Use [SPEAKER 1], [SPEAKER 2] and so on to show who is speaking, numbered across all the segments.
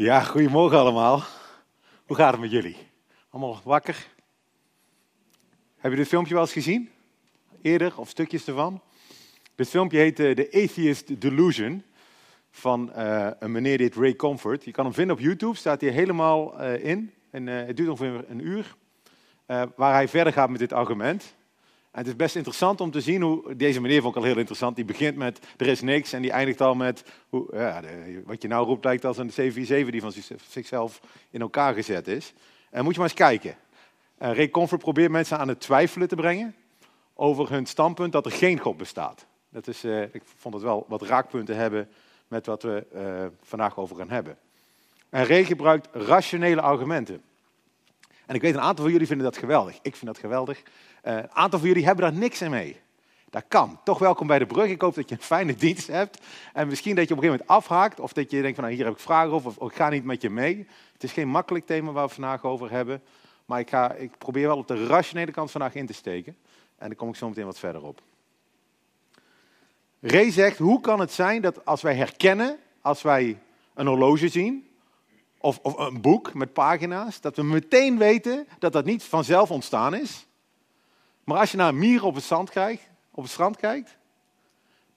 [SPEAKER 1] Ja, goedemorgen allemaal. Hoe gaat het met jullie? Allemaal wakker? Heb je dit filmpje wel eens gezien? Eerder, of stukjes ervan? Dit filmpje heet uh, The Atheist Delusion van uh, een meneer dit Ray Comfort. Je kan hem vinden op YouTube, staat hier helemaal uh, in. En, het duurt ongeveer een uur, waar hij verder gaat met dit argument. Het is best interessant om te zien hoe, deze meneer vond ik al heel interessant, die begint met er is niks en die eindigt al met, hoe, ja, wat je nou roept lijkt als een 747 die van zichzelf in elkaar gezet is. En moet je maar eens kijken. Uh, Comfort probeert mensen aan het twijfelen te brengen over hun standpunt dat er geen God bestaat. Dat is, uh, ik vond het wel wat raakpunten hebben met wat we uh, vandaag over gaan hebben. En Ray gebruikt rationele argumenten. En ik weet, een aantal van jullie vinden dat geweldig. Ik vind dat geweldig. Een aantal van jullie hebben daar niks aan mee. Dat kan. Toch welkom bij de brug. Ik hoop dat je een fijne dienst hebt. En misschien dat je op een gegeven moment afhaakt. Of dat je denkt van nou, hier heb ik vragen over. Of, ik ga niet met je mee. Het is geen makkelijk thema waar we vandaag over hebben. Maar ik, ga, ik probeer wel op de rationele kant vandaag in te steken. En daar kom ik zo meteen wat verder op. Ray zegt, hoe kan het zijn dat als wij herkennen, als wij een horloge zien, of, of, een boek met pagina's, dat we meteen weten dat dat niet vanzelf ontstaan is. Maar als je naar een mier op het, zand op het strand kijkt,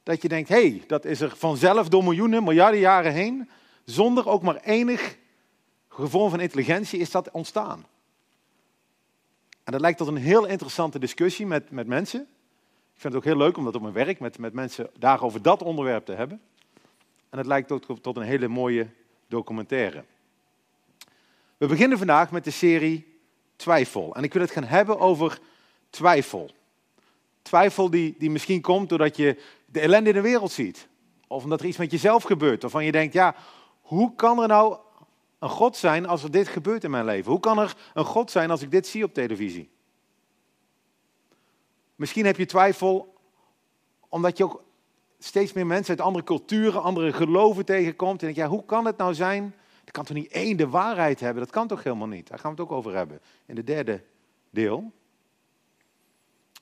[SPEAKER 1] dat je denkt, hé, hey, dat is er vanzelf door miljoenen, miljarden jaren heen, zonder ook maar enig gevoel van intelligentie is dat ontstaan. En dat lijkt tot een heel interessante discussie met, met mensen. Ik vind het ook heel leuk om dat op mijn werk met, met mensen daarover dat onderwerp te hebben. En het lijkt ook tot een hele mooie documentaire. We beginnen vandaag met de serie Twijfel. En ik wil het gaan hebben over twijfel. Twijfel die, die misschien komt doordat je de ellende in de wereld ziet. Of omdat er iets met jezelf gebeurt. Waarvan je denkt, ja, hoe kan er nou een God zijn als er dit gebeurt in mijn leven? Hoe kan er een God zijn als ik dit zie op televisie? Misschien heb je twijfel omdat je ook steeds meer mensen uit andere culturen, andere geloven tegenkomt. En denk, ja, hoe kan het nou zijn je kan toch niet één de waarheid hebben? Dat kan toch helemaal niet? Daar gaan we het ook over hebben in de derde deel.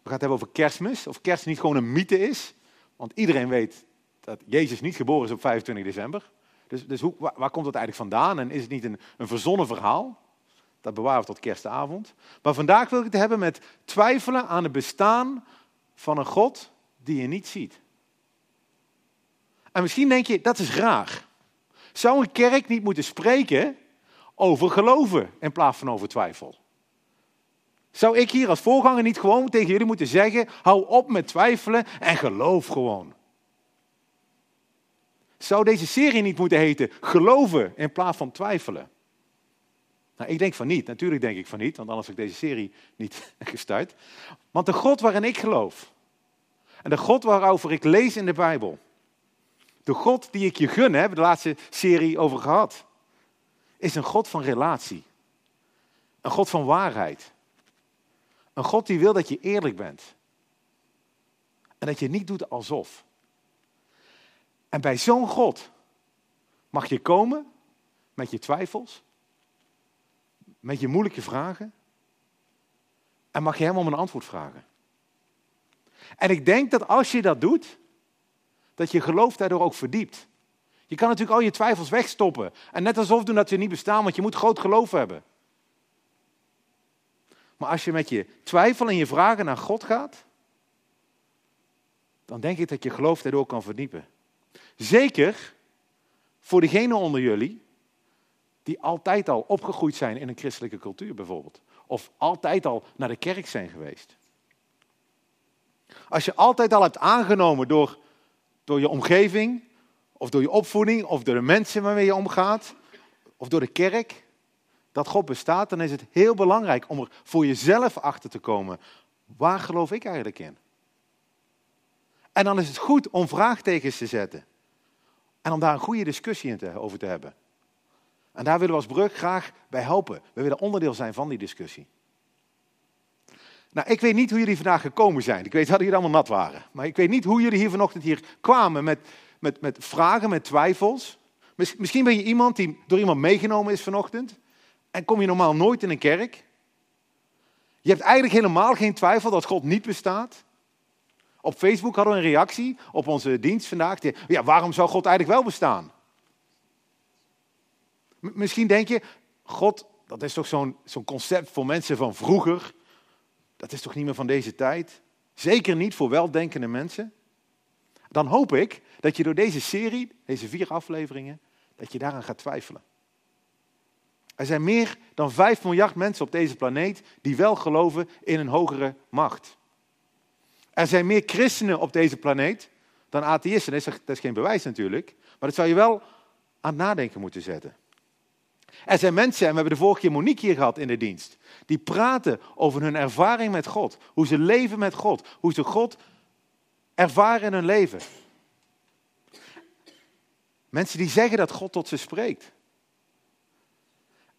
[SPEAKER 1] Gaan het hebben over kerstmis. Of kerst niet gewoon een mythe is. Want iedereen weet dat Jezus niet geboren is op 25 december. Dus, dus hoe, waar, komt dat eigenlijk vandaan? En is het niet een, een verzonnen verhaal? Dat bewaren we tot kerstavond. Maar vandaag wil ik het hebben met twijfelen aan het bestaan van een God die je niet ziet. En misschien denk je, dat is raar. Zou een kerk niet moeten spreken over geloven in plaats van over twijfel? Zou ik hier als voorganger niet gewoon tegen jullie moeten zeggen: hou op met twijfelen en geloof gewoon? Zou deze serie niet moeten heten geloven in plaats van twijfelen? Nou, ik denk van niet. Natuurlijk denk ik van niet, want anders had ik deze serie niet gestart. Want de God waarin ik geloof en de God waarover ik lees in de Bijbel, de God die ik je gun, hebben we de laatste serie over gehad, is een God van relatie. Een God van waarheid. Een God die wil dat je eerlijk bent. En dat je niet doet alsof. En bij zo'n God mag je komen met je twijfels, met je moeilijke vragen. En mag je hem om een antwoord vragen. En ik denk dat als je dat doet, dat je geloof daardoor ook verdiept. Je kan natuurlijk al je twijfels wegstoppen en net alsof doen dat ze niet bestaan, want je moet groot geloof hebben. Maar als je met je twijfel en je vragen naar God gaat, dan denk ik dat je geloof daardoor kan verdiepen. Zeker voor degenen onder jullie die altijd al opgegroeid zijn in een christelijke cultuur bijvoorbeeld. Of altijd al naar de kerk zijn geweest. Als je altijd al hebt aangenomen door door je omgeving, of door je opvoeding, of door de mensen waarmee je omgaat, of door de kerk, dat God bestaat, dan is het heel belangrijk om er voor jezelf achter te komen. Waar geloof ik eigenlijk in? En dan is het goed om vraagtekens te zetten. En om daar een goede discussie over te hebben. En daar willen we als brug graag bij helpen. We willen onderdeel zijn van die discussie. Nou, ik weet niet hoe jullie vandaag gekomen zijn. Ik weet dat jullie allemaal nat waren. Maar ik weet niet hoe jullie hier vanochtend hier kwamen met, met, met vragen, met twijfels. Misschien ben je iemand die door iemand meegenomen is vanochtend. En kom je normaal nooit in een kerk. Je hebt eigenlijk helemaal geen twijfel dat God niet bestaat. Op Facebook hadden we een reactie op onze dienst vandaag. Ja, waarom zou God eigenlijk wel bestaan? misschien denk je, God, dat is toch zo'n zo'n concept voor mensen van vroeger. Dat is toch niet meer van deze tijd? Zeker niet voor weldenkende mensen. Dan hoop ik dat je door deze serie, deze vier afleveringen, dat je daaraan gaat twijfelen. Er zijn meer dan 5 miljard mensen op deze planeet die wel geloven in een hogere macht. Er zijn meer christenen op deze planeet dan atheïsten. Dat is, geen bewijs natuurlijk, maar dat zou je wel aan het nadenken moeten zetten. Er zijn mensen, en we hebben de vorige keer Monique hier gehad in de dienst, die praten over hun ervaring met God. Hoe ze leven met God. Hoe ze God ervaren in hun leven. Mensen die zeggen dat God tot ze spreekt.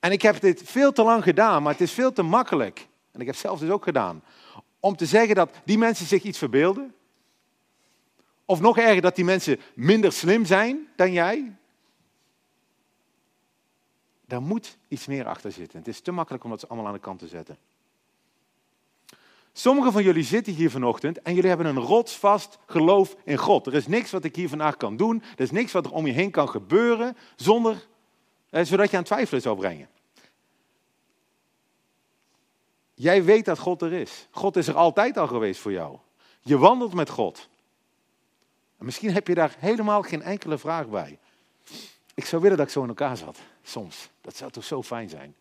[SPEAKER 1] En ik heb dit veel te lang gedaan, maar het is veel te makkelijk. En ik heb zelf dus ook gedaan. Om te zeggen dat die mensen zich iets verbeelden. Of nog erger, dat die mensen minder slim zijn dan jij. Daar moet iets meer achter zitten. Het is te makkelijk om dat allemaal aan de kant te zetten. Sommigen van jullie zitten hier vanochtend en jullie hebben een rotsvast geloof in God. Er is niks wat ik hier vandaag kan doen. Er is niks wat er om je heen kan gebeuren zonder, zodat je aan twijfelen zou brengen. Jij weet dat God er is. God is er altijd al geweest voor jou. Je wandelt met God. En misschien heb je daar helemaal geen enkele vraag bij. Ik zou willen dat ik zo in elkaar zat, soms. Dat zou toch zo fijn zijn.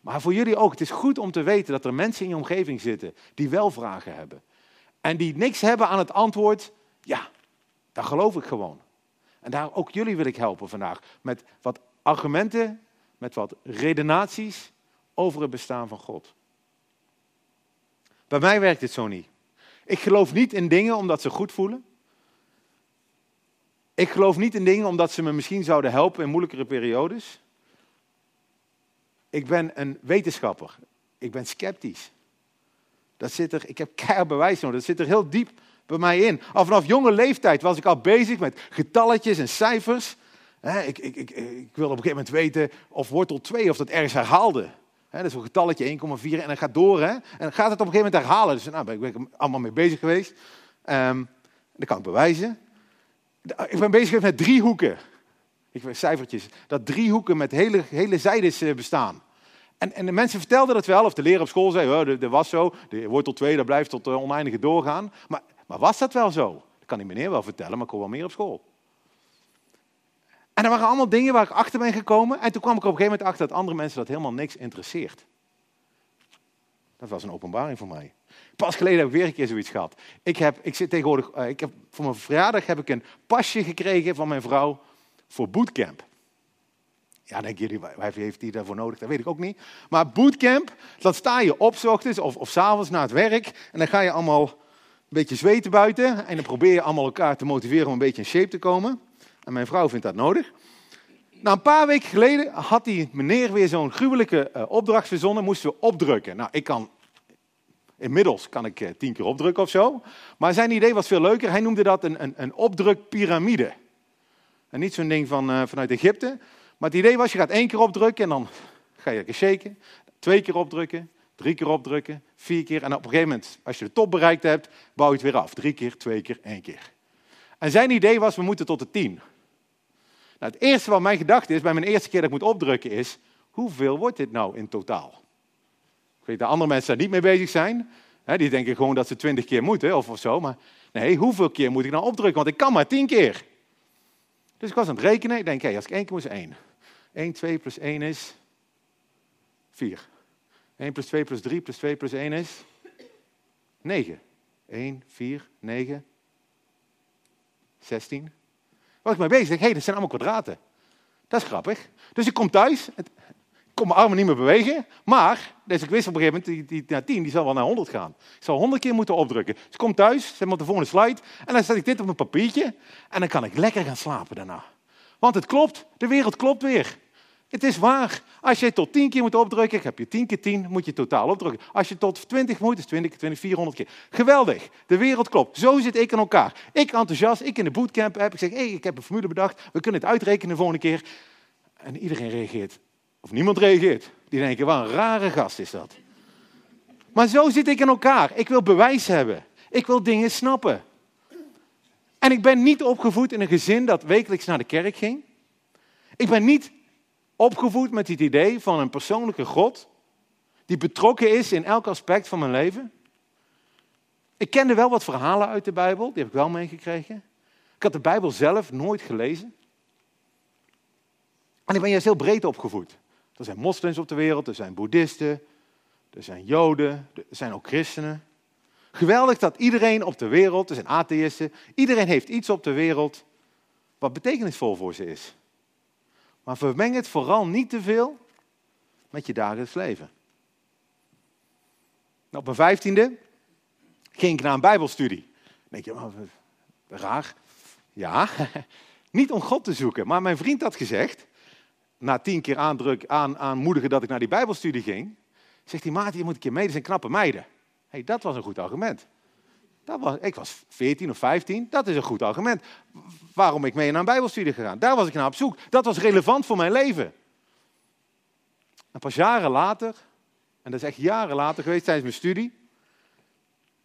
[SPEAKER 1] Maar voor jullie ook, het is goed om te weten dat er mensen in je omgeving zitten die wel vragen hebben. En die niks hebben aan het antwoord, ja, dat geloof ik gewoon. En daar ook jullie wil ik helpen vandaag. Met wat argumenten, met wat redenaties over het bestaan van God. Bij mij werkt het zo niet. Ik geloof niet in dingen omdat ze goed voelen. Ik geloof niet in dingen omdat ze me misschien zouden helpen in moeilijkere periodes. Ik ben een wetenschapper. Ik ben sceptisch. Dat zit er, ik heb keihard bewijs nodig. Dat zit er heel diep bij mij in. Al vanaf jonge leeftijd was ik al bezig met getalletjes en cijfers. Ik, ik, ik, ik wilde op een gegeven moment weten of wortel 2 of dat ergens herhaalde. dat is een getalletje 1,4 en dan gaat door. En gaat het op een gegeven moment herhalen. Dus nou, ben ik allemaal mee bezig geweest. Um, dat kan ik bewijzen. Ik ben bezig geweest met driehoeken. Ik weet cijfertjes. Dat driehoeken met hele, hele zijdes eh, bestaan. En, en de mensen vertelden dat wel, of de leraar op school zei, oh, dat, was zo, de wortel 2, dat blijft tot uh, oneindige doorgaan. Maar, maar was dat wel zo? Dat kan die meneer wel vertellen, maar ik hoor wel meer op school. En er waren allemaal dingen waar ik achter ben gekomen. En toen kwam ik op een gegeven moment achter dat andere mensen dat helemaal niks interesseert. Dat was een openbaring voor mij. Pas geleden heb ik weer een keer zoiets gehad. Ik heb, ik zit tegenwoordig, uh, ik heb, voor mijn verjaardag heb ik een pasje gekregen van mijn vrouw voor bootcamp. Ja, denken jullie, waar heeft hij daarvoor nodig? Dat weet ik ook niet. Maar bootcamp, dan sta je op ochtends of, of s avonds na het werk. En dan ga je allemaal een beetje zweten buiten. En dan probeer je allemaal elkaar te motiveren om een beetje in shape te komen. En mijn vrouw vindt dat nodig. Nou, een paar weken geleden had die meneer weer zo'n gruwelijke uh, opdracht verzonnen. Moesten we opdrukken. Nou, ik kan Inmiddels kan ik uh, tien keer opdrukken of zo. Maar zijn idee was veel leuker. Hij noemde dat een, een, een opdrukpyramide. En niet zo'n ding van, uh, vanuit Egypte. Maar het idee was, je gaat één keer opdrukken en dan ga je lekker shaken. Twee keer opdrukken, drie keer opdrukken, vier keer. En op een gegeven moment, als je de top bereikt hebt, bouw je het weer af. Drie keer, twee keer, één keer. En zijn idee was, we moeten tot de tien. Nou, het eerste wat mijn gedachte is, bij mijn eerste keer dat ik moet opdrukken, is, hoeveel wordt dit nou in totaal? Ik weet dat andere mensen daar niet mee bezig zijn. die denken gewoon dat ze twintig keer moeten of, of zo. Maar nee, hoeveel keer moet ik nou opdrukken? Want ik kan maar tien keer. Dus ik was aan het rekenen. Ik denk, hé, als ik één keer moet, is één. 1, 2 plus 1 is 4. 1 plus 2 plus 3 plus 2 plus 1 is 9. 1, 4, 9, 16. Was ik mee bezig? Hé, hey, dat zijn allemaal kwadraten. Dat is grappig. Dus ik kom thuis. Ik kon mijn armen niet meer bewegen. Maar, dus ik wist op een gegeven moment, die, die, naar 10, die zal wel naar 100 gaan. Ik zal 100 keer moeten opdrukken. Dus ik kom thuis, zet maar de volgende slide. En dan zet ik dit op mijn papiertje. En dan kan ik lekker gaan slapen daarna. Want het klopt, de wereld klopt weer. Het is waar. Als je tot 10 keer moet opdrukken, heb je 10 keer 10, moet je totaal opdrukken. Als je tot 20 moet, is 20 keer 20, 400 keer. Geweldig. De wereld klopt. Zo zit ik in elkaar. Ik enthousiast, ik in de bootcamp heb. Ik zeg, hey, ik heb een formule bedacht. We kunnen het uitrekenen de volgende keer. En iedereen reageert. Of niemand reageert. Die denken, wat een rare gast is dat. Maar zo zit ik in elkaar. Ik wil bewijs hebben. Ik wil dingen snappen. En ik ben niet opgevoed in een gezin dat wekelijks naar de kerk ging. Ik ben niet Opgevoed met het idee van een persoonlijke God die betrokken is in elk aspect van mijn leven. Ik kende wel wat verhalen uit de Bijbel, die heb ik wel meegekregen. Ik had de Bijbel zelf nooit gelezen. En ik ben juist heel breed opgevoed. Er zijn moslims op de wereld, er zijn boeddhisten, er zijn joden, er zijn ook christenen. Geweldig dat iedereen op de wereld, er zijn atheïsten, iedereen heeft iets op de wereld wat betekenisvol voor ze is. Maar vermeng het vooral niet te veel met je dagelijks leven. Op mijn vijftiende ging ik naar een bijbelstudie. Dan denk je, maar, raar. Ja, niet om God te zoeken. Maar mijn vriend had gezegd, na tien keer aandruk, aan, aanmoedigen dat ik naar die bijbelstudie ging, zegt hij, Maarten, je moet een keer mee, dat zijn knappe meiden. hey, dat was een goed argument. Dat ik was 14 of 15, dat is een goed argument. Waarom ik mee naar een bijbelstudie gegaan? Daar was ik naar op zoek. Dat was relevant voor mijn leven. En pas jaren later, en dat is echt jaren later geweest tijdens mijn studie,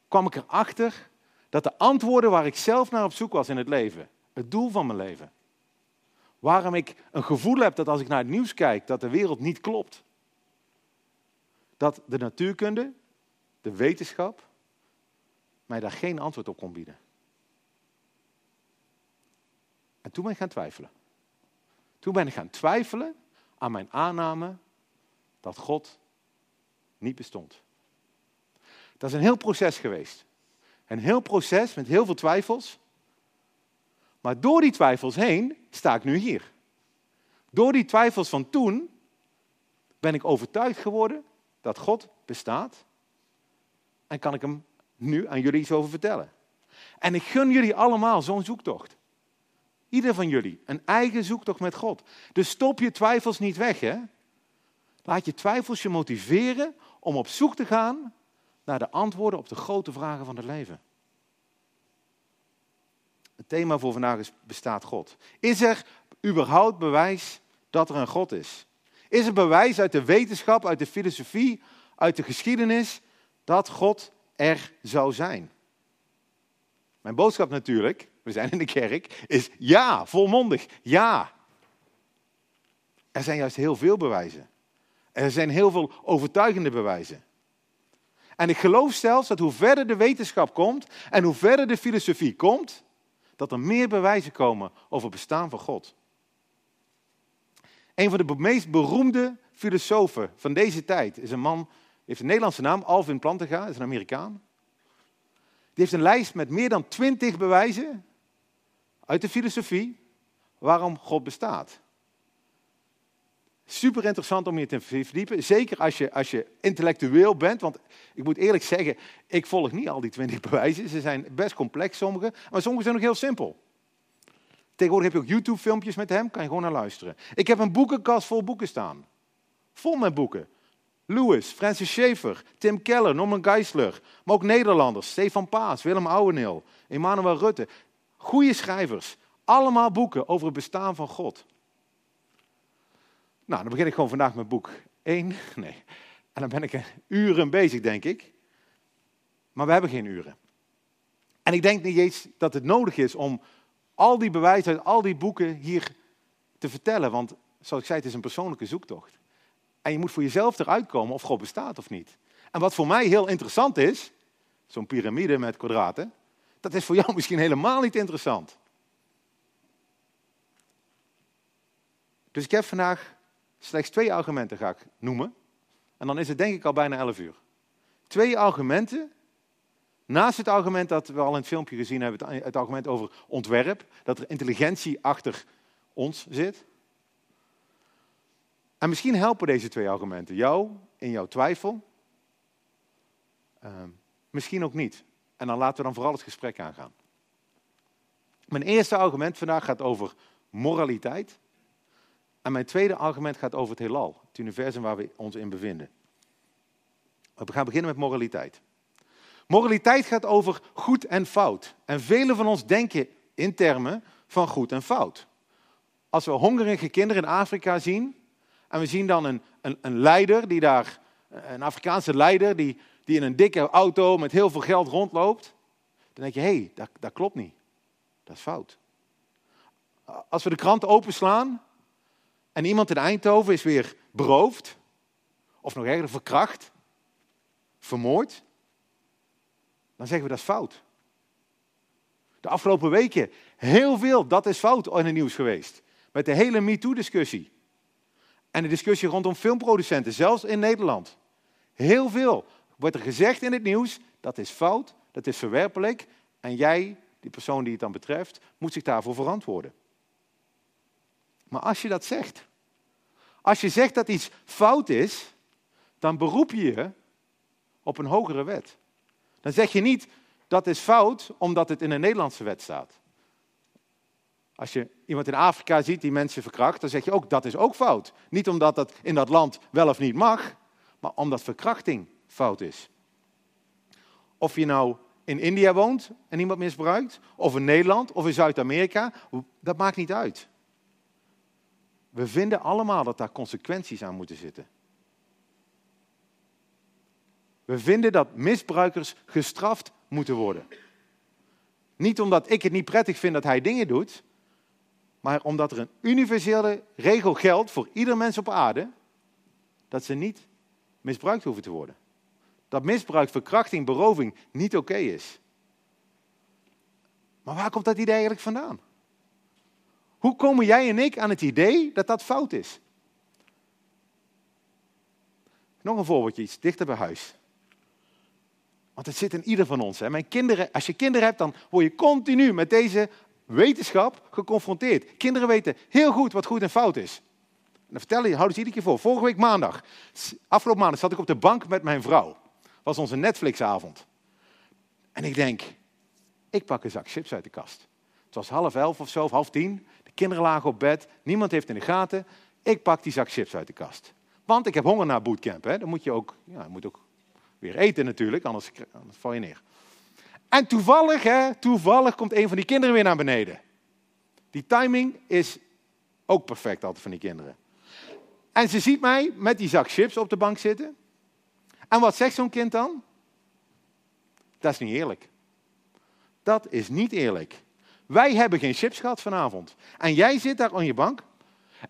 [SPEAKER 1] kwam ik erachter dat de antwoorden waar ik zelf naar op zoek was in het leven, het doel van mijn leven, waarom ik een gevoel heb dat als ik naar het nieuws kijk, dat de wereld niet klopt, dat de natuurkunde, de wetenschap, mij daar geen antwoord op kon bieden. En toen ben ik gaan twijfelen. Toen ben ik gaan twijfelen aan mijn aanname dat God niet bestond. Dat is een heel proces geweest. Een heel proces met heel veel twijfels. Maar door die twijfels heen sta ik nu hier. Door die twijfels van toen ben ik overtuigd geworden dat God bestaat. En kan ik hem nu aan jullie iets over vertellen. En ik gun jullie allemaal zo'n zoektocht. Ieder van jullie, een eigen zoektocht met God. Dus stop je twijfels niet weg, hè? Laat je twijfels je motiveren om op zoek te gaan naar de antwoorden op de grote vragen van het leven. Het thema voor vandaag is: bestaat God? Is er überhaupt bewijs dat er een God is? Is er bewijs uit de wetenschap, uit de filosofie, uit de geschiedenis dat God er zou zijn? Mijn boodschap natuurlijk, we zijn in de kerk, is ja, volmondig, ja. Er zijn juist heel veel bewijzen. Er zijn heel veel overtuigende bewijzen. En ik geloof zelfs dat hoe verder de wetenschap komt en hoe verder de filosofie komt, dat er meer bewijzen komen over het bestaan van God. Een van de meest beroemde filosofen van deze tijd is een man, heeft een Nederlandse naam, Alvin Plantinga, is een Amerikaan. Die heeft een lijst met meer dan twintig bewijzen uit de filosofie waarom God bestaat. Super interessant om je te verdiepen. Zeker als je, als je intellectueel bent. Want ik moet eerlijk zeggen, ik volg niet al die twintig bewijzen. Ze zijn best complex, sommige. Maar sommige zijn ook heel simpel. Tegenwoordig heb je ook YouTube-filmpjes met hem. Kan je gewoon naar luisteren. Ik heb een boekenkast vol boeken staan. Vol met boeken. Lewis, Francis Schaeffer, Tim Keller, Norman Geisler. Maar ook Nederlanders. Stefan Paas, Willem Ouweneel, Emmanuel Rutte. Goede schrijvers. Allemaal boeken over het bestaan van God. Nou, dan begin ik gewoon vandaag met boek 1. Nee. En dan ben ik uren bezig, denk ik. Maar we hebben geen uren. En ik denk niet eens dat het nodig is om al die bewijzen uit al die boeken hier te vertellen. Want zoals ik zei, het is een persoonlijke zoektocht. En je moet voor jezelf eruit komen of God bestaat of niet. En wat voor mij heel interessant is, zo'n piramide met kwadraten, dat is voor jou misschien helemaal niet interessant. Dus ik heb vandaag Slechts twee argumenten ga ik noemen. En dan is het denk ik al bijna 11 uur. Twee argumenten. Naast het argument dat we al in het filmpje gezien hebben, het argument over ontwerp, dat er intelligentie achter ons zit. En misschien helpen deze twee argumenten jou in jouw twijfel. Ehm, misschien ook niet. En dan laten we dan vooral het gesprek aangaan. Mijn eerste argument vandaag gaat over moraliteit. En mijn tweede argument gaat over het heelal, het universum waar we ons in bevinden. We gaan beginnen met moraliteit. Moraliteit gaat over goed en fout. En velen van ons denken in termen van goed en fout. Als we hongerige kinderen in Afrika zien, en we zien dan een, een, een leider, die daar, een Afrikaanse leider, die, die in een dikke auto met heel veel geld rondloopt, dan denk je, hé, hey, dat, dat klopt niet. Dat is fout. Als we de krant openslaan en iemand in Eindhoven is weer beroofd, of nog erger, verkracht, vermoord, dan zeggen we dat is fout. De afgelopen weken heel veel, dat is fout in het nieuws geweest. Met de hele MeToo-discussie. En de discussie rondom filmproducenten, zelfs in Nederland. Heel veel wordt er gezegd in het nieuws, dat is fout, dat is verwerpelijk. En jij, die persoon die het dan betreft, moet zich daarvoor verantwoorden. Maar als je dat zegt, als je zegt dat iets fout is, dan beroep je je op een hogere wet. Dan zeg je niet dat is fout omdat het in een Nederlandse wet staat. Als je iemand in Afrika ziet die mensen verkracht, dan zeg je ook dat is ook fout. Niet omdat dat in dat land wel of niet mag, maar omdat verkrachting fout is. Of je nou in India woont en iemand misbruikt, of in Nederland of in Zuid-Amerika, dat maakt niet uit. We vinden allemaal dat daar consequenties aan moeten zitten. We vinden dat misbruikers gestraft moeten worden. Niet omdat ik het niet prettig vind dat hij dingen doet, maar omdat er een universele regel geldt voor ieder mens op aarde, dat ze niet misbruikt hoeven te worden. Dat misbruik, verkrachting, beroving niet oké is. Maar waar komt dat idee eigenlijk vandaan? Hoe komen jij en ik aan het idee dat dat fout is? Nog een voorbeeldje, iets dichter bij huis. Want het zit in ieder van ons. Hè. Mijn kinderen, als je kinderen hebt, dan word je continu met deze wetenschap geconfronteerd. Kinderen weten heel goed wat goed en fout is. En dan vertellen je, houden ze iedere keer voor. Vorige week maandag, afgelopen maandag, zat ik op de bank met mijn vrouw. was onze Netflixavond. En ik denk, ik pak een zak chips uit de kast. Het was half elf of zo, of half tien. De kinderen lagen op bed. Niemand heeft in de gaten. Ik pak die zak chips uit de kast. Want ik heb honger na bootcamp. Hè. Dan moet je ook, ja, moet ook weer eten natuurlijk, anders val je neer. En toevallig, hè, toevallig komt een van die kinderen weer naar beneden. Die timing is ook perfect altijd van die kinderen. En ze ziet mij met die zak chips op de bank zitten. En wat zegt zo'n kind dan? Dat is niet eerlijk. Dat is niet eerlijk. Wij hebben geen chips gehad vanavond. En jij zit daar aan je bank.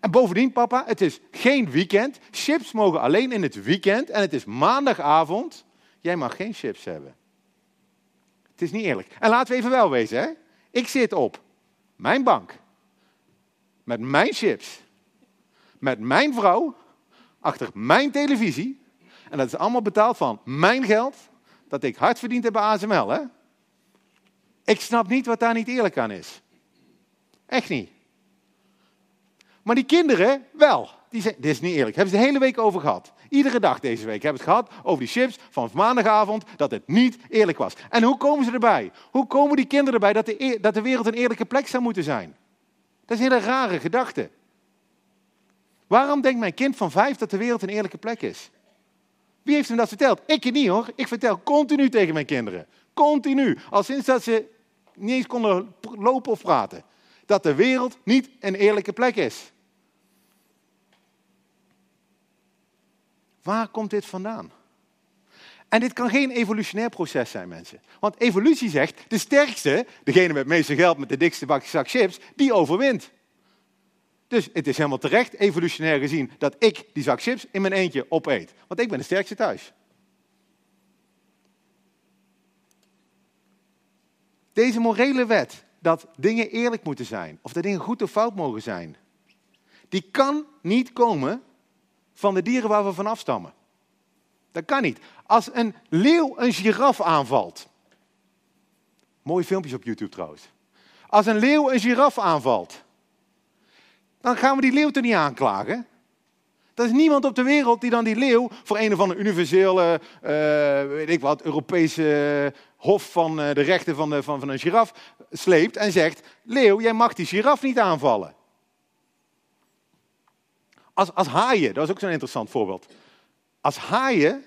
[SPEAKER 1] En bovendien, papa, het is geen weekend. Chips mogen alleen in het weekend. En het is maandagavond. Jij mag geen chips hebben. Het is niet eerlijk. En laten we even wel wezen, hè? Ik zit op mijn bank. Met mijn chips. Met mijn vrouw. Achter mijn televisie. En dat is allemaal betaald van mijn geld. Dat ik hard verdiend heb bij ASML, hè? Ik snap niet wat daar niet eerlijk aan is. Echt niet. Maar die kinderen wel. Die zeggen, dit is niet eerlijk. Hebben ze de hele week over gehad. Iedere dag deze week hebben ze het gehad over die chips van maandagavond, dat het niet eerlijk was. En hoe komen ze erbij? Hoe komen die kinderen erbij dat de, dat de wereld een eerlijke plek zou moeten zijn? Dat is een hele rare gedachte. Waarom denkt mijn kind van vijf dat de wereld een eerlijke plek is? Wie heeft hem dat verteld? Ik niet hoor. Ik vertel continu tegen mijn kinderen. Continu. Al sinds dat ze niet eens konden lopen of praten. Dat de wereld niet een eerlijke plek is. Waar komt dit vandaan? En dit kan geen evolutionair proces zijn, mensen. Want evolutie zegt, de sterkste, degene met het meeste geld, met de dikste bakje zak chips, die overwint. Dus het is helemaal terecht, evolutionair gezien, dat ik die zak chips in mijn eentje opeet. Want ik ben de sterkste thuis. Deze morele wet, dat dingen eerlijk moeten zijn, of dat dingen goed of fout mogen zijn, die kan niet komen van de dieren waar we van afstammen. Dat kan niet. Als een leeuw een giraf aanvalt. Mooie filmpjes op YouTube trouwens. Als een leeuw een giraf aanvalt, dan gaan we die leeuw er niet aanklagen. Er is niemand op de wereld die dan die leeuw voor een of andere universele, uh, weet ik wat, Europese hof van uh, de rechten van, de, van, van een giraf sleept en zegt: Leeuw, jij mag die giraf niet aanvallen. Als, als haaien, dat is ook zo'n interessant voorbeeld. Als haaien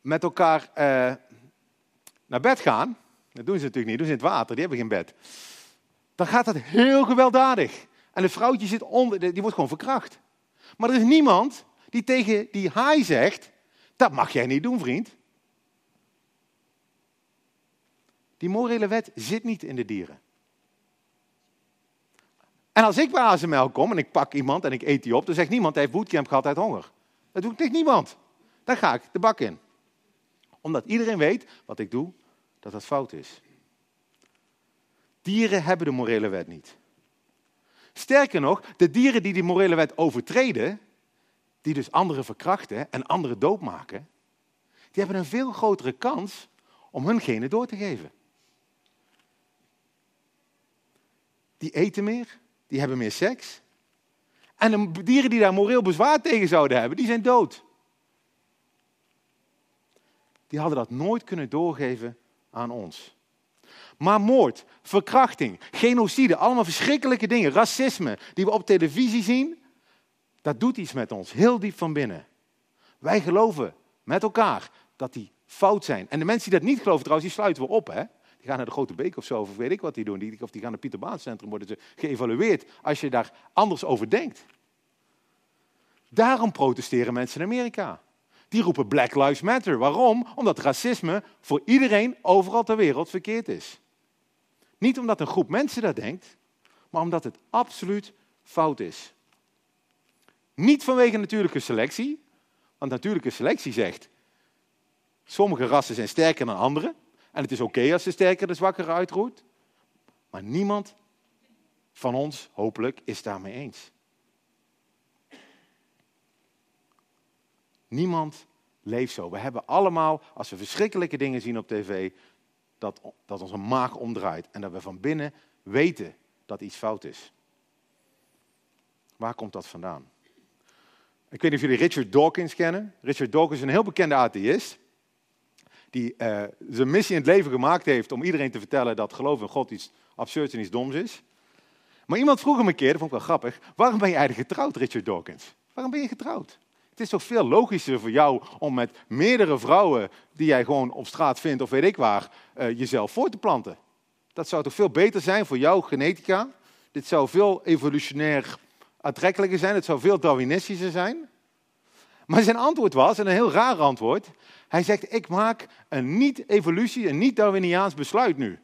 [SPEAKER 1] met elkaar uh, naar bed gaan, dat doen ze natuurlijk niet, doen ze in het water, die hebben geen bed. Dan gaat dat heel gewelddadig. En het vrouwtje zit onder, die wordt gewoon verkracht. Maar er is niemand die tegen die haai zegt, dat mag jij niet doen, vriend. Die morele wet zit niet in de dieren. En als ik bij ASML kom en ik pak iemand en ik eet die op, dan zegt niemand, hij heeft bootcamp gehad uit honger. Dat doet niet niemand. Dan ga ik de bak in. Omdat iedereen weet wat ik doe, dat dat fout is. Dieren hebben de morele wet niet. Sterker nog, de dieren die die morele wet overtreden, die dus anderen verkrachten en anderen doodmaken, die hebben een veel grotere kans om hun genen door te geven. Die eten meer, die hebben meer seks. En de dieren die daar moreel bezwaar tegen zouden hebben, die zijn dood. Die hadden dat nooit kunnen doorgeven aan ons. Maar moord, verkrachting, genocide, allemaal verschrikkelijke dingen, racisme, die we op televisie zien, dat doet iets met ons, heel diep van binnen. Wij geloven met elkaar dat die fout zijn. En de mensen die dat niet geloven trouwens, die sluiten we op. Hè? Die gaan naar de Grote Beek of zo, of weet ik wat die doen. Die, of die gaan naar Pieter Centrum, worden ze geëvalueerd als je daar anders over denkt. Daarom protesteren mensen in Amerika. Die roepen Black Lives Matter. Waarom? Omdat racisme voor iedereen overal ter wereld verkeerd is. Niet omdat een groep mensen dat denkt, maar omdat het absoluut fout is. Niet vanwege natuurlijke selectie, want natuurlijke selectie zegt, sommige rassen zijn sterker dan andere, en het is oké als de sterker de zwakkere uitroeit, maar niemand van ons, hopelijk, is daarmee eens. Niemand leeft zo. We hebben allemaal, als we verschrikkelijke dingen zien op tv, dat, dat onze maag omdraait en dat we van binnen weten dat iets fout is. Waar komt dat vandaan? Ik weet niet of jullie Richard Dawkins kennen. Richard Dawkins is een heel bekende atheïst. Die uh, zijn missie in het leven gemaakt heeft om iedereen te vertellen dat geloof in God iets absurds en iets doms is. Maar iemand vroeg hem een keer, dat vond ik wel grappig, waarom ben je eigenlijk getrouwd, Richard Dawkins? Waarom ben je getrouwd? Het is toch veel logischer voor jou om met meerdere vrouwen die jij gewoon op straat vindt of weet ik waar, uh, jezelf voor te planten. Dat zou toch veel beter zijn voor jouw genetica? Dit zou veel evolutionair aantrekkelijker zijn, het zou veel Darwinistischer zijn. Maar zijn antwoord was, en een heel raar antwoord, hij zegt, ik maak een niet-evolutie, een niet-Darwiniaans besluit nu.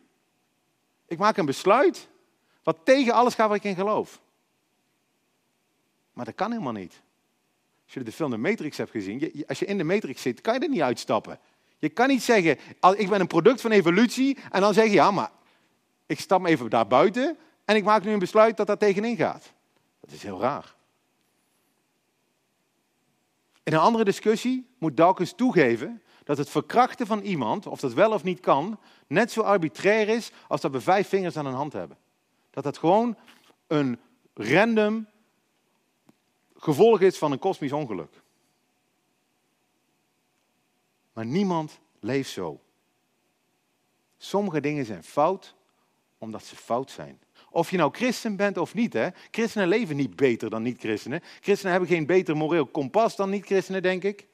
[SPEAKER 1] Ik maak een besluit wat tegen alles gaat waar ik in geloof. Maar dat kan helemaal niet. Als je de film De Matrix hebt gezien, als je in de Matrix zit, kan je er niet uitstappen. Je kan niet zeggen, ik ben een product van evolutie, en dan zeg je, ja, maar ik stap even daar buiten en ik maak nu een besluit dat daar tegenin gaat. Dat is heel raar. In een andere discussie moet Dawkins toegeven dat het verkrachten van iemand, of dat wel of niet kan, net zo arbitrair is als dat we vijf vingers aan een hand hebben. Dat dat gewoon een random gevolg is van een kosmisch ongeluk. Maar niemand leeft zo. Sommige dingen zijn fout omdat ze fout zijn. Of je nou christen bent of niet. Hè? Christenen leven niet beter dan niet-christenen. Christenen hebben geen beter moreel kompas dan niet-christenen, denk ik.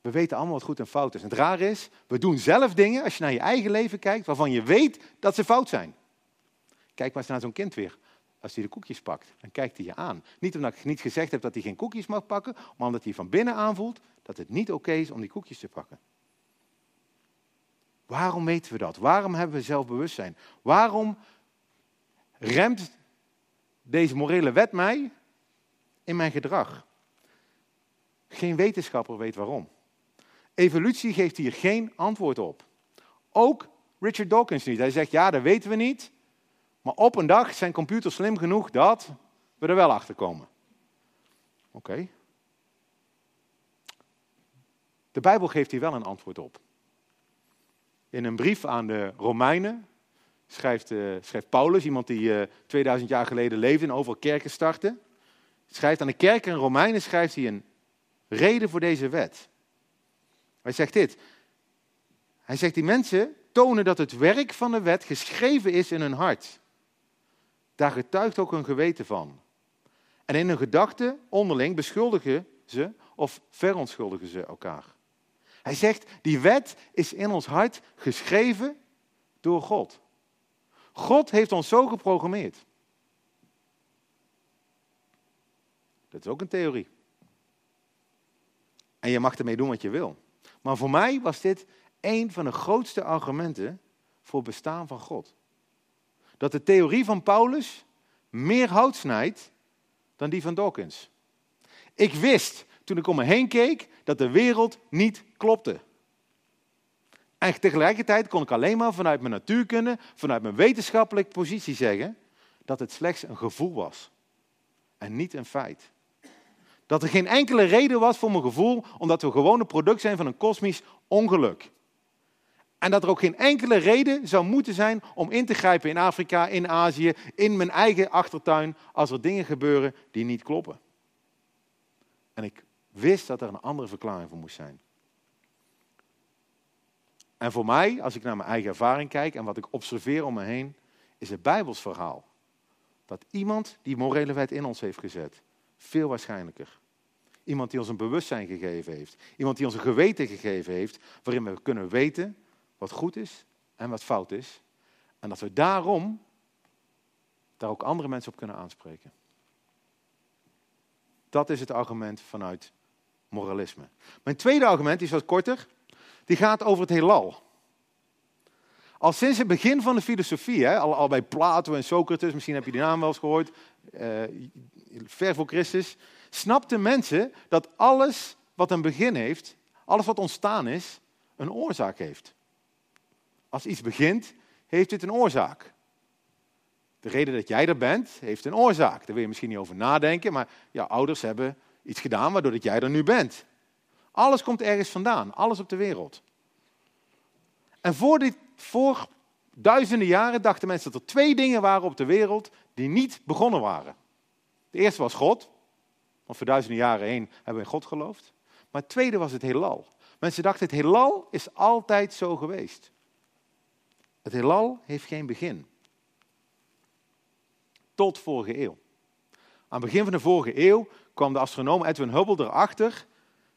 [SPEAKER 1] We weten allemaal wat goed en fout is. Het raar is, we doen zelf dingen, als je naar je eigen leven kijkt, waarvan je weet dat ze fout zijn. Kijk maar eens naar zo'n kind weer. Als hij de koekjes pakt, dan kijkt hij je aan. Niet omdat ik niet gezegd heb dat hij geen koekjes mag pakken, maar omdat hij van binnen aanvoelt dat het niet oké is om die koekjes te pakken. Waarom weten we dat? Waarom hebben we zelfbewustzijn? Waarom remt deze morele wet mij in mijn gedrag? Geen wetenschapper weet waarom. Evolutie geeft hier geen antwoord op. Ook Richard Dawkins niet. Hij zegt, ja, dat weten we niet. Maar op een dag zijn computers slim genoeg dat we er wel achter komen. Oké. De Bijbel geeft hier wel een antwoord op. In een brief aan de Romeinen schrijft, uh, schrijft Paulus, iemand die uh, eh, 2000 jaar geleden leefde en overal kerken startte, schrijft aan de kerken in Romeinen schrijft hij een reden voor deze wet. Hij zegt dit. Hij zegt die mensen tonen dat het werk van de wet geschreven is in hun hart. Daar getuigt ook hun geweten van. En in hun gedachten onderling beschuldigen ze of verontschuldigen ze elkaar. Hij zegt, die wet is in ons hart geschreven door God. God heeft ons zo geprogrammeerd. Dat is ook een theorie. En je mag ermee doen wat je wil. Maar voor mij was dit een van de grootste argumenten voor het bestaan van God. dat de theorie van Paulus meer hout snijdt dan die van Dawkins. Ik wist toen ik om me heen keek dat de wereld niet klopte. En tegelijkertijd kon ik alleen maar vanuit mijn natuurkunde, vanuit mijn wetenschappelijke positie zeggen dat het slechts een gevoel was en niet een feit. Dat er geen enkele reden was voor mijn gevoel, omdat we gewoon een product zijn van een kosmisch ongeluk. En dat er ook geen enkele reden zou moeten zijn om in te grijpen in Afrika, in Azië, in mijn eigen achtertuin, als er dingen gebeuren die niet kloppen. En ik wist dat er een andere verklaring voor moest zijn. En voor mij, als ik naar mijn eigen ervaring kijk en wat ik observeer om me heen, is het Bijbels verhaal. Dat iemand die morele wet in ons heeft gezet, veel waarschijnlijker. Iemand die ons een bewustzijn gegeven heeft. Iemand die ons een geweten gegeven heeft, waarin we kunnen weten wat goed is en wat fout is. En dat we daarom daar ook andere mensen op kunnen aanspreken. Dat is het argument vanuit moralisme. Mijn tweede argument is wat korter. Die gaat over het heelal. Al sinds het begin van de filosofie, hè, al, bij Plato en Socrates, misschien heb je die naam wel eens gehoord, eh, ver voor Christus, snapten mensen dat alles wat een begin heeft, alles wat ontstaan is, een oorzaak heeft. Als iets begint, heeft het een oorzaak. De reden dat jij er bent, heeft een oorzaak. Daar wil je misschien niet over nadenken, maar jouw ouders hebben iets gedaan waardoor dat jij er nu bent. Alles komt ergens vandaan, alles op de wereld. En voor, voor duizenden jaren dachten mensen dat er twee dingen waren op de wereld die niet begonnen waren. De eerste was God, want voor duizenden jaren heen hebben we in God geloofd. Maar het tweede was het heelal. Mensen dachten, het heelal is altijd zo geweest. Het heelal heeft geen begin. Tot vorige eeuw. Aan het begin van de vorige eeuw kwam de astronoom Edwin Hubble erachter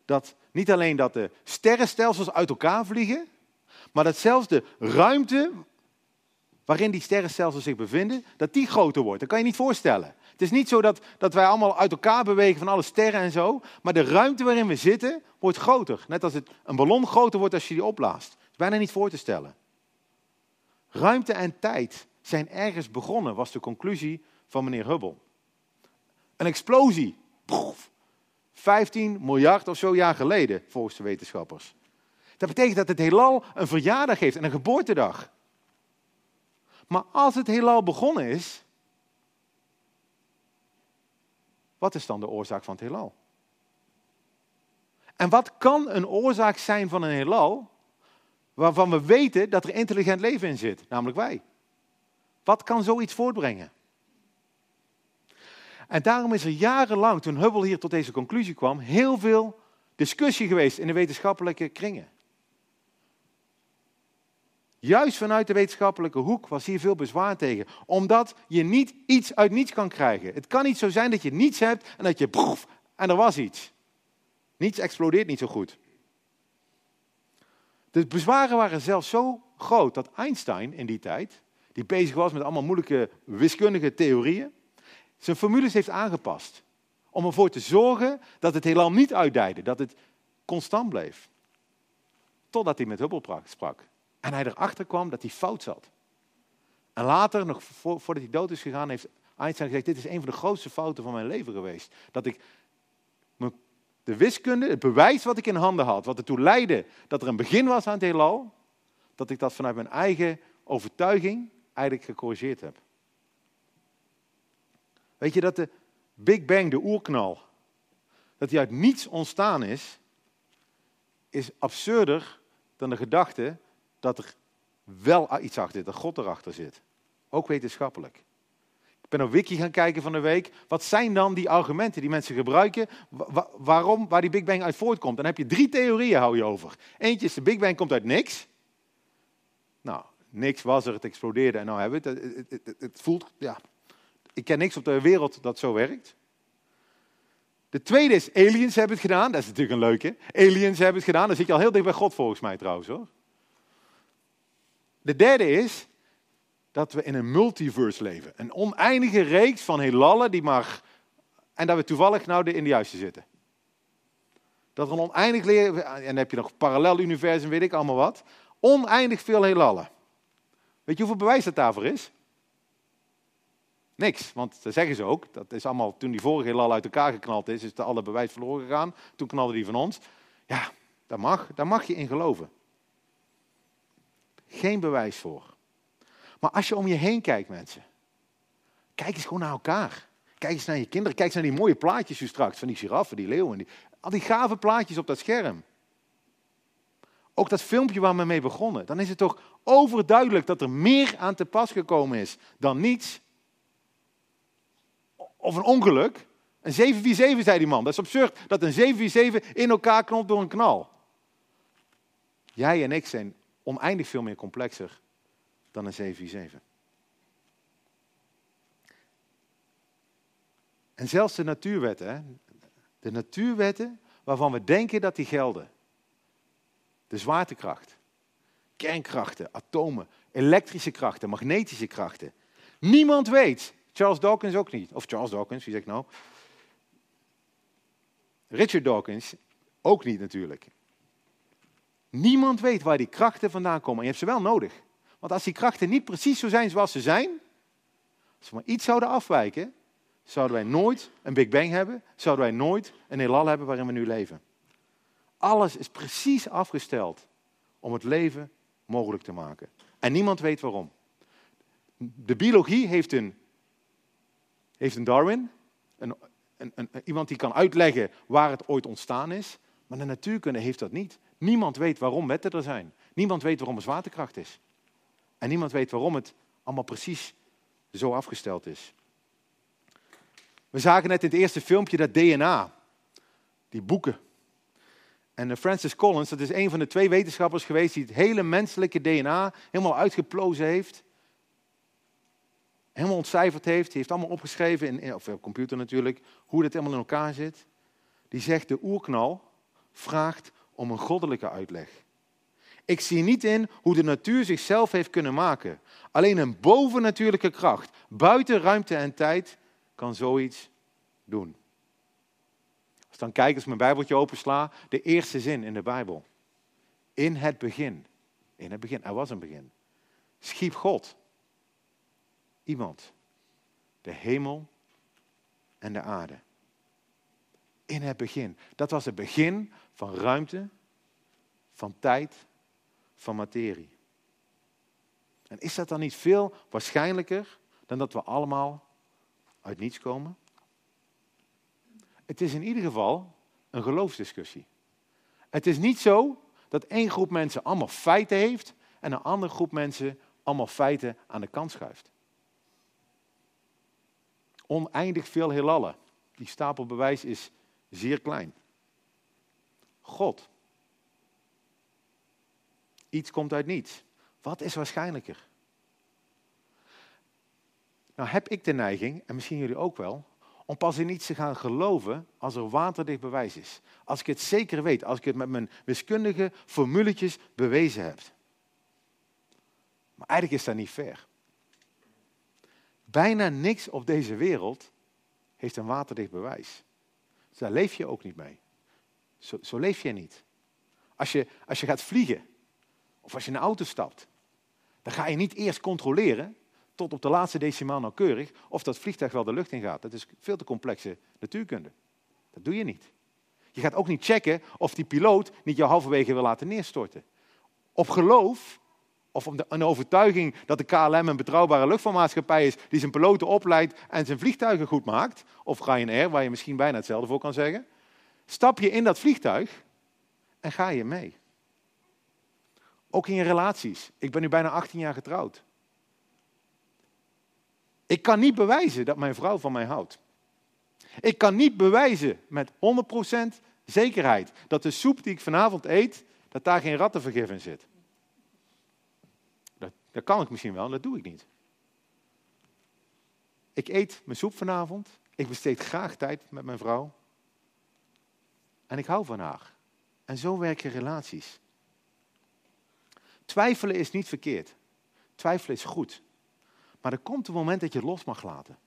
[SPEAKER 1] dat niet alleen dat de sterrenstelsels uit elkaar vliegen, maar dat zelfs de ruimte waarin die sterrenstelsels zich bevinden, dat die groter wordt. Dat kan je niet voorstellen. Het is niet zo dat, dat wij allemaal uit elkaar bewegen van alle sterren en zo, maar de ruimte waarin we zitten wordt groter. Net als het, een ballon groter wordt als je die opblaast. Dat is bijna niet voor te stellen. Ruimte en tijd zijn ergens begonnen, was de conclusie van meneer Hubble. Een explosie. 15 miljard of zo jaar geleden, volgens de wetenschappers. Dat betekent dat het heelal een verjaardag heeft en een geboortedag. Maar als het heelal begonnen is, wat is dan de oorzaak van het heelal? En wat kan een oorzaak zijn van een heelal waarvan we weten dat er intelligent leven in zit, namelijk wij? Wat kan zoiets voortbrengen? En daarom is er jarenlang, toen Hubble hier tot deze conclusie kwam, heel veel discussie geweest in de wetenschappelijke kringen. Juist vanuit de wetenschappelijke hoek was hier veel bezwaar tegen. Omdat je niet iets uit niets kan krijgen. Het kan niet zo zijn dat je niets hebt en dat je en er was iets. Niets explodeert niet zo goed. De bezwaren waren zelfs zo groot dat Einstein in die tijd, die bezig was met allemaal moeilijke wiskundige theorieën, zijn formules heeft aangepast. Om ervoor te zorgen dat het heelal niet uitdijde, dat het constant bleef. Totdat hij met Hubble sprak. En hij erachter kwam dat hij fout zat. En later, nog voordat hij dood is gegaan, heeft Einstein gezegd: Dit is een van de grootste fouten van mijn leven geweest. Dat ik de wiskunde, het bewijs wat ik in handen had, wat ertoe leidde dat er een begin was aan het heelal, dat ik dat vanuit mijn eigen overtuiging eigenlijk gecorrigeerd heb. Weet je dat de Big Bang, de oerknal, dat die uit niets ontstaan is, is absurder dan de gedachte dat er wel iets achter zit, dat God erachter zit. Ook wetenschappelijk. Ik ben op Wiki gaan kijken van de week. Wat zijn dan die argumenten die mensen gebruiken? waarom, waar die Big Bang uit voortkomt? Dan heb je drie theorieën, hou je over. Eentje is de Big Bang komt uit niks. Nou, niks was er, het explodeerde en nou hebben we het. Het, het, het voelt, ja. Ik ken niks op de wereld dat zo werkt. De tweede is, aliens hebben het gedaan. Dat is natuurlijk een leuke. Aliens hebben het gedaan. Dan zit je al heel dicht bij God volgens mij trouwens hoor. De derde is dat we in een multiverse leven. Een oneindige reeks van heelallen die maar... En dat we toevallig nou in de juiste zitten. Dat er een oneindig... En dan heb je nog parallel universum, weet ik allemaal wat. Oneindig veel heelallen. Weet je hoeveel bewijs dat daarvoor is? Niks, want dat zeggen ze ook. Dat is allemaal, toen die vorige heelal uit elkaar geknald is, is de alle bewijs verloren gegaan. Toen knalde die van ons. Ja, daar mag, daar mag je in geloven. Geen bewijs voor. Maar als je om je heen kijkt, mensen. Kijk eens gewoon naar elkaar. Kijk eens naar je kinderen. Kijk eens naar die mooie plaatjes nu straks. Van die giraffen, die leeuwen. Die, al die gave plaatjes op dat scherm. Ook dat filmpje waar we mee begonnen. Dan is het toch overduidelijk dat er meer aan te pas gekomen is dan niets. Of een ongeluk. Een 747 zei die man. Dat is absurd dat een 747 in elkaar knopt door een knal. Jij en ik zijn oneindig veel meer complexer dan een 747. En zelfs de natuurwetten, de natuurwetten waarvan we denken dat die gelden. De zwaartekracht, kernkrachten, atomen, elektrische krachten, magnetische krachten. Niemand weet, Charles Dawkins ook niet, of Charles Dawkins, wie zegt nou? Richard Dawkins ook niet natuurlijk. Niemand weet waar die krachten vandaan komen. En je hebt ze wel nodig. Want als die krachten niet precies zo zijn zoals ze zijn, als ze maar iets zouden afwijken, zouden wij nooit een Big Bang hebben, zouden wij nooit een heelal hebben waarin we nu leven. Alles is precies afgesteld om het leven mogelijk te maken. En niemand weet waarom. De biologie heeft een, heeft een Darwin, een, een, een, iemand die kan uitleggen waar het ooit ontstaan is. Maar de natuurkunde heeft dat niet. Niemand weet waarom wetten er zijn. Niemand weet waarom er zwaartekracht is. En niemand weet waarom het allemaal precies zo afgesteld is. We zagen net in het eerste filmpje dat DNA, die boeken. En Francis Collins, dat is een van de twee wetenschappers geweest die het hele menselijke DNA helemaal uitgeplozen heeft. Helemaal ontcijferd heeft. Die heeft allemaal opgeschreven, in, of op computer natuurlijk, hoe dat helemaal in elkaar zit. Die zegt, de oerknal vraagt om een goddelijke uitleg. Ik zie niet in hoe de natuur zichzelf heeft kunnen maken. Alleen een bovennatuurlijke kracht, buiten ruimte en tijd, kan zoiets doen. Als dan kijk, als mijn Bijbeltje opensla, de eerste zin in de Bijbel. In het begin. In het begin, er was een begin. Schiep God. Iemand. De hemel en de aarde. In het begin. Dat was het begin van ruimte, van tijd, van materie. En is dat dan niet veel waarschijnlijker dan dat we allemaal uit niets komen? Het is in ieder geval een geloofsdiscussie. Het is niet zo dat één groep mensen allemaal feiten heeft en een andere groep mensen allemaal feiten aan de kant schuift. Oneindig veel heelallen. Die stapel bewijs is zeer klein. God. Iets komt uit niets. Wat is waarschijnlijker? Nou heb ik de neiging, en misschien jullie ook wel, om pas in iets te gaan geloven als er waterdicht bewijs is. Als ik het zeker weet, als ik het met mijn wiskundige formuletjes bewezen heb. Maar eigenlijk is dat niet fair. Bijna niks op deze wereld heeft een waterdicht bewijs. Daar leef je ook niet mee. Zo, zo leef je niet. Als je, als je gaat vliegen, of als je in een auto stapt, dan ga je niet eerst controleren tot op de laatste decimaal nauwkeurig of dat vliegtuig wel de lucht in gaat. Dat is veel te complexe natuurkunde. Dat doe je niet. Je gaat ook niet checken of die piloot niet jou halverwege wil laten neerstorten. Op geloof, of om de, een overtuiging dat de KLM een betrouwbare luchtvaartmaatschappij is die zijn piloten opleidt en zijn vliegtuigen goed maakt, of Ryanair, waar je misschien bijna hetzelfde voor kan zeggen, stap je in dat vliegtuig en ga je mee. Ook in je relaties. Ik ben nu bijna 18 jaar getrouwd. Ik kan niet bewijzen dat mijn vrouw van mij houdt. Ik kan niet bewijzen met 100% zekerheid dat de soep die ik vanavond eet, dat daar geen rattenvergif in zit. Dat, kan ik misschien wel, dat doe ik niet. Ik eet mijn soep vanavond. Ik besteed graag tijd met mijn vrouw. En ik hou van haar. En zo werken relaties. Twijfelen is niet verkeerd. Twijfelen is goed. Maar er komt een moment dat je los mag laten.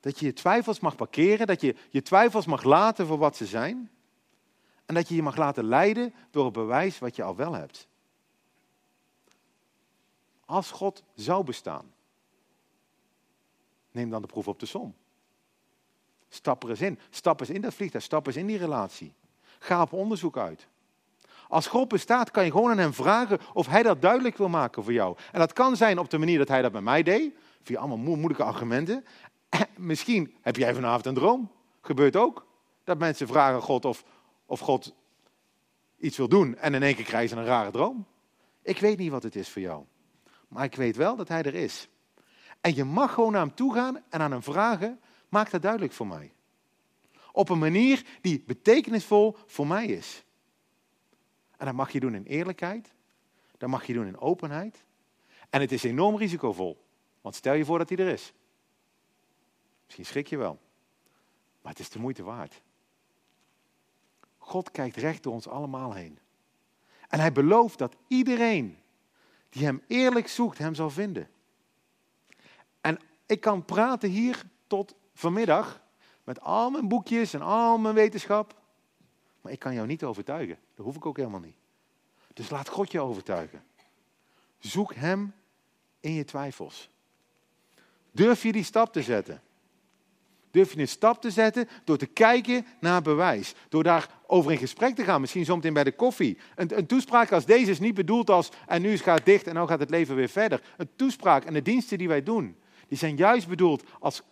[SPEAKER 1] Dat je je twijfels mag parkeren, dat je je twijfels mag laten voor wat ze zijn. En dat je je mag laten leiden door het bewijs wat je al wel hebt. Als God zou bestaan. Neem dan de proef op de som. Stap er eens in. Stap eens in dat vliegtuig. Stap eens in die relatie. Ga op onderzoek uit. Als God bestaat, kan je gewoon aan hem vragen of hij dat duidelijk wil maken voor jou. En dat kan zijn op de manier dat hij dat met mij deed. Via allemaal moeilijke argumenten. misschien heb jij vanavond een droom. Gebeurt ook. Dat mensen vragen God of, of God iets wil doen. En in één keer krijgen ze een rare droom. Ik weet niet wat het is voor jou. Maar ik weet wel dat hij er is. En je mag gewoon naar hem toe gaan en aan hem vragen: maak dat duidelijk voor mij. Op een manier die betekenisvol voor mij is. En dat mag je doen in eerlijkheid. Dat mag je doen in openheid. En het is enorm risicovol. Want stel je voor dat hij er is. Misschien schrik je wel. Maar het is de moeite waard. God kijkt recht door ons allemaal heen. En hij belooft dat iedereen die hem eerlijk zoekt, hem zal vinden. En ik kan praten hier tot vanmiddag met al mijn boekjes en al mijn wetenschap. Maar ik kan jou niet overtuigen. Dat hoef ik ook helemaal niet. Dus laat God je overtuigen. Zoek Hem in je twijfels. Durf je die stap te zetten? Durf je een stap te zetten door te kijken naar bewijs. Door daarover in gesprek te gaan, misschien zometeen bij de koffie. Een, een toespraak als deze is niet bedoeld als en nu gaat het dicht en nu gaat het leven weer verder. Een toespraak en de diensten die wij doen, die zijn juist bedoeld als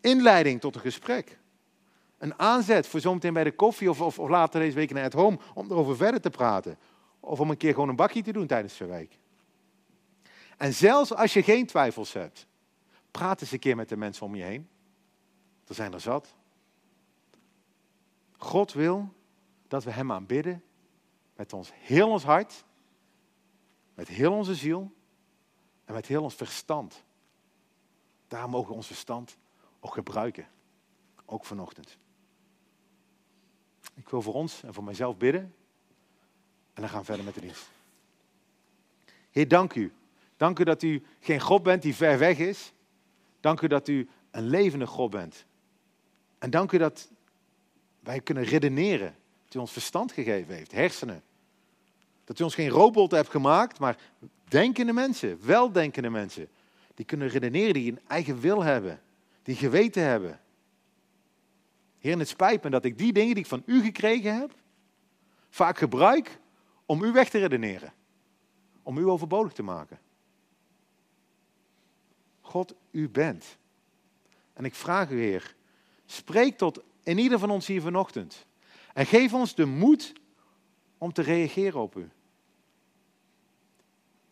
[SPEAKER 1] inleiding tot een gesprek. Een aanzet voor zometeen bij de koffie of, of, of later deze week naar het home om erover verder te praten. Of om een keer gewoon een bakje te doen tijdens de week. En zelfs als je geen twijfels hebt, praat eens een keer met de mensen om je heen. Er zijn er zat. God wil dat we Hem aanbidden met ons heel ons hart, met heel onze ziel en met heel ons verstand. Daar mogen we ons verstand ook gebruiken, ook vanochtend. Ik wil voor ons en voor mijzelf bidden en dan gaan we verder met de dienst. Heer, dank u. Dank u dat u geen God bent die ver weg is. Dank u dat u een levende God bent. En dank u dat wij kunnen redeneren. Dat u ons verstand gegeven heeft, hersenen. Dat u ons geen robot hebt gemaakt, maar denkende mensen, weldenkende mensen. Die kunnen redeneren, die een eigen wil hebben, die geweten hebben. Heer, het spijt me dat ik die dingen die ik van u gekregen heb, vaak gebruik om u weg te redeneren. Om u overbodig te maken. God, u bent. En ik vraag u, Heer, Spreek tot in ieder van ons hier vanochtend. En geef ons de moed om te reageren op u.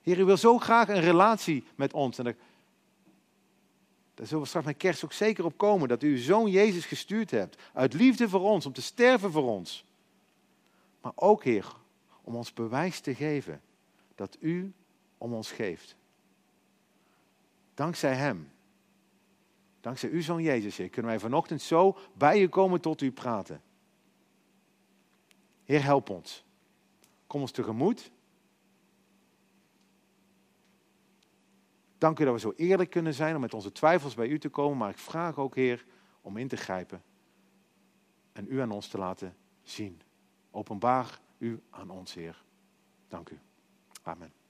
[SPEAKER 1] Heer, u wil zo graag een relatie met ons. En daar, zullen we straks met kerst ook zeker op komen. Dat u uw zoon Jezus gestuurd hebt. Uit liefde voor ons, om te sterven voor ons. Maar ook, Heer, om ons bewijs te geven dat u om ons geeft. Dankzij Hem Dankzij uw zoon Jezus, Heer, kunnen wij vanochtend zo bij u komen tot u praten. Heer, help ons. Kom ons tegemoet. Dank u dat we zo eerlijk kunnen zijn om met onze twijfels bij u te komen. Maar ik vraag ook, Heer, om in te grijpen. En u aan ons te laten zien. Openbaar u aan ons, Heer. Dank u. Amen.